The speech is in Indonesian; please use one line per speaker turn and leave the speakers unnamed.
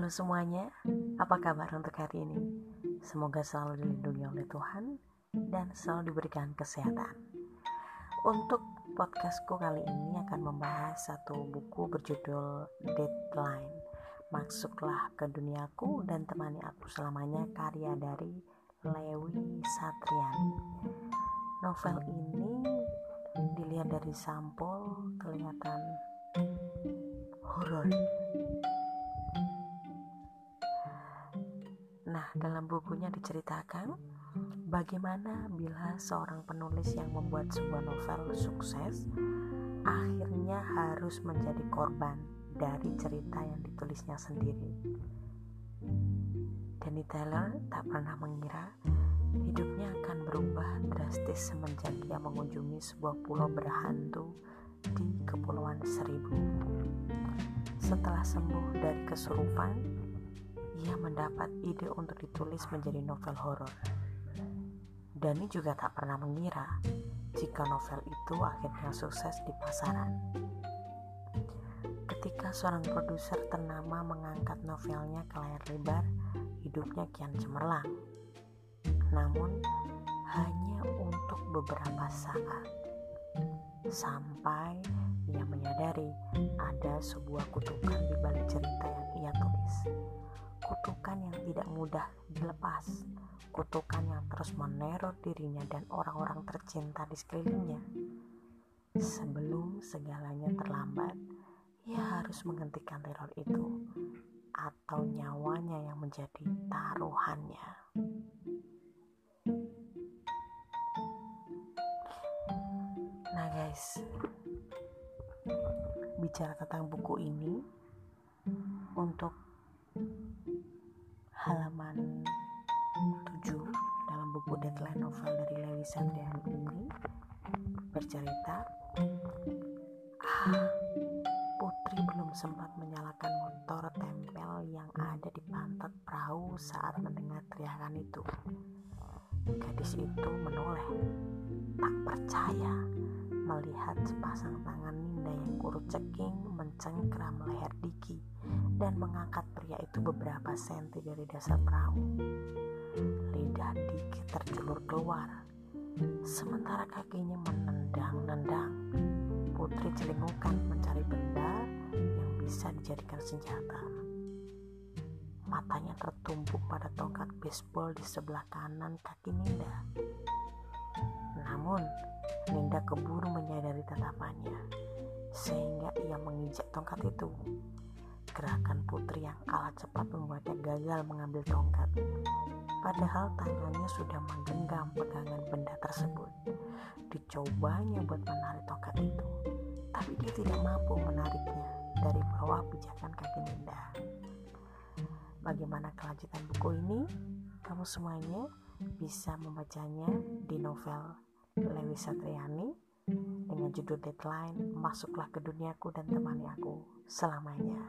Halo semuanya, apa kabar untuk hari ini? Semoga selalu dilindungi oleh Tuhan dan selalu diberikan kesehatan. Untuk podcastku kali ini akan membahas satu buku berjudul Deadline. Masuklah ke duniaku dan temani aku selamanya karya dari Lewi Satriani. Novel ini dilihat dari sampul kelihatan horor dalam bukunya diceritakan bagaimana bila seorang penulis yang membuat sebuah novel sukses akhirnya harus menjadi korban dari cerita yang ditulisnya sendiri. Danny Taylor tak pernah mengira hidupnya akan berubah drastis semenjak dia mengunjungi sebuah pulau berhantu di Kepulauan Seribu. Setelah sembuh dari kesurupan, ia mendapat ide untuk ditulis menjadi novel horor. Dani juga tak pernah mengira jika novel itu akhirnya sukses di pasaran. Ketika seorang produser ternama mengangkat novelnya ke layar lebar, hidupnya kian cemerlang. Namun, hanya untuk beberapa saat. Sampai ia menyadari ada sebuah kutukan di balik cerita yang ia tulis kutukan yang tidak mudah dilepas, kutukan yang terus meneror dirinya dan orang-orang tercinta di sekelilingnya. Sebelum segalanya terlambat, ia harus menghentikan teror itu atau nyawanya yang menjadi taruhannya. Nah, guys, bicara tentang buku ini halaman 7 dalam buku Deadline Novel dari Lewi Sandriani ini bercerita ah, Putri belum sempat menyalakan motor tempel yang ada di pantat perahu saat mendengar teriakan itu. Gadis itu menoleh, tak percaya melihat sepasang tangan Ninda yang kurut ceking mencengkram leher Diki dan mengangkat pria itu beberapa senti dari dasar perahu. Lidah Diki terjulur keluar, sementara kakinya menendang-nendang. Putri celingukan mencari benda yang bisa dijadikan senjata. Matanya tertumpuk pada tongkat baseball di sebelah kanan kaki Ninda. Namun, Ninda keburu menyadari tatapannya, sehingga ia menginjak tongkat itu. Gerakan putri yang kalah cepat membuatnya gagal mengambil tongkat. Padahal tangannya sudah menggenggam pegangan benda tersebut. Dicobanya buat menarik tongkat itu, tapi dia tidak mampu menariknya dari bawah pijakan kaki Ninda. Bagaimana kelanjutan buku ini? Kamu semuanya bisa membacanya di novel Lewi Satriani dengan judul Deadline Masuklah ke Duniaku dan Temani Aku Selamanya.